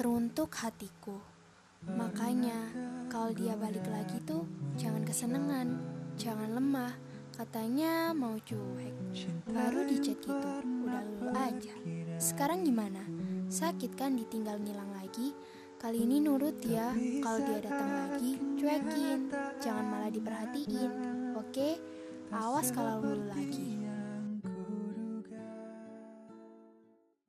Teruntuk hatiku. Makanya, kalau dia balik lagi tuh jangan kesenangan, jangan lemah. Katanya mau cuek. Baru di gitu, udah lulu aja. Sekarang gimana? Sakit kan ditinggal ngilang lagi? Kali ini nurut ya, kalau dia datang lagi, cuekin. Jangan malah diperhatiin, oke? Awas kalau lulu lagi.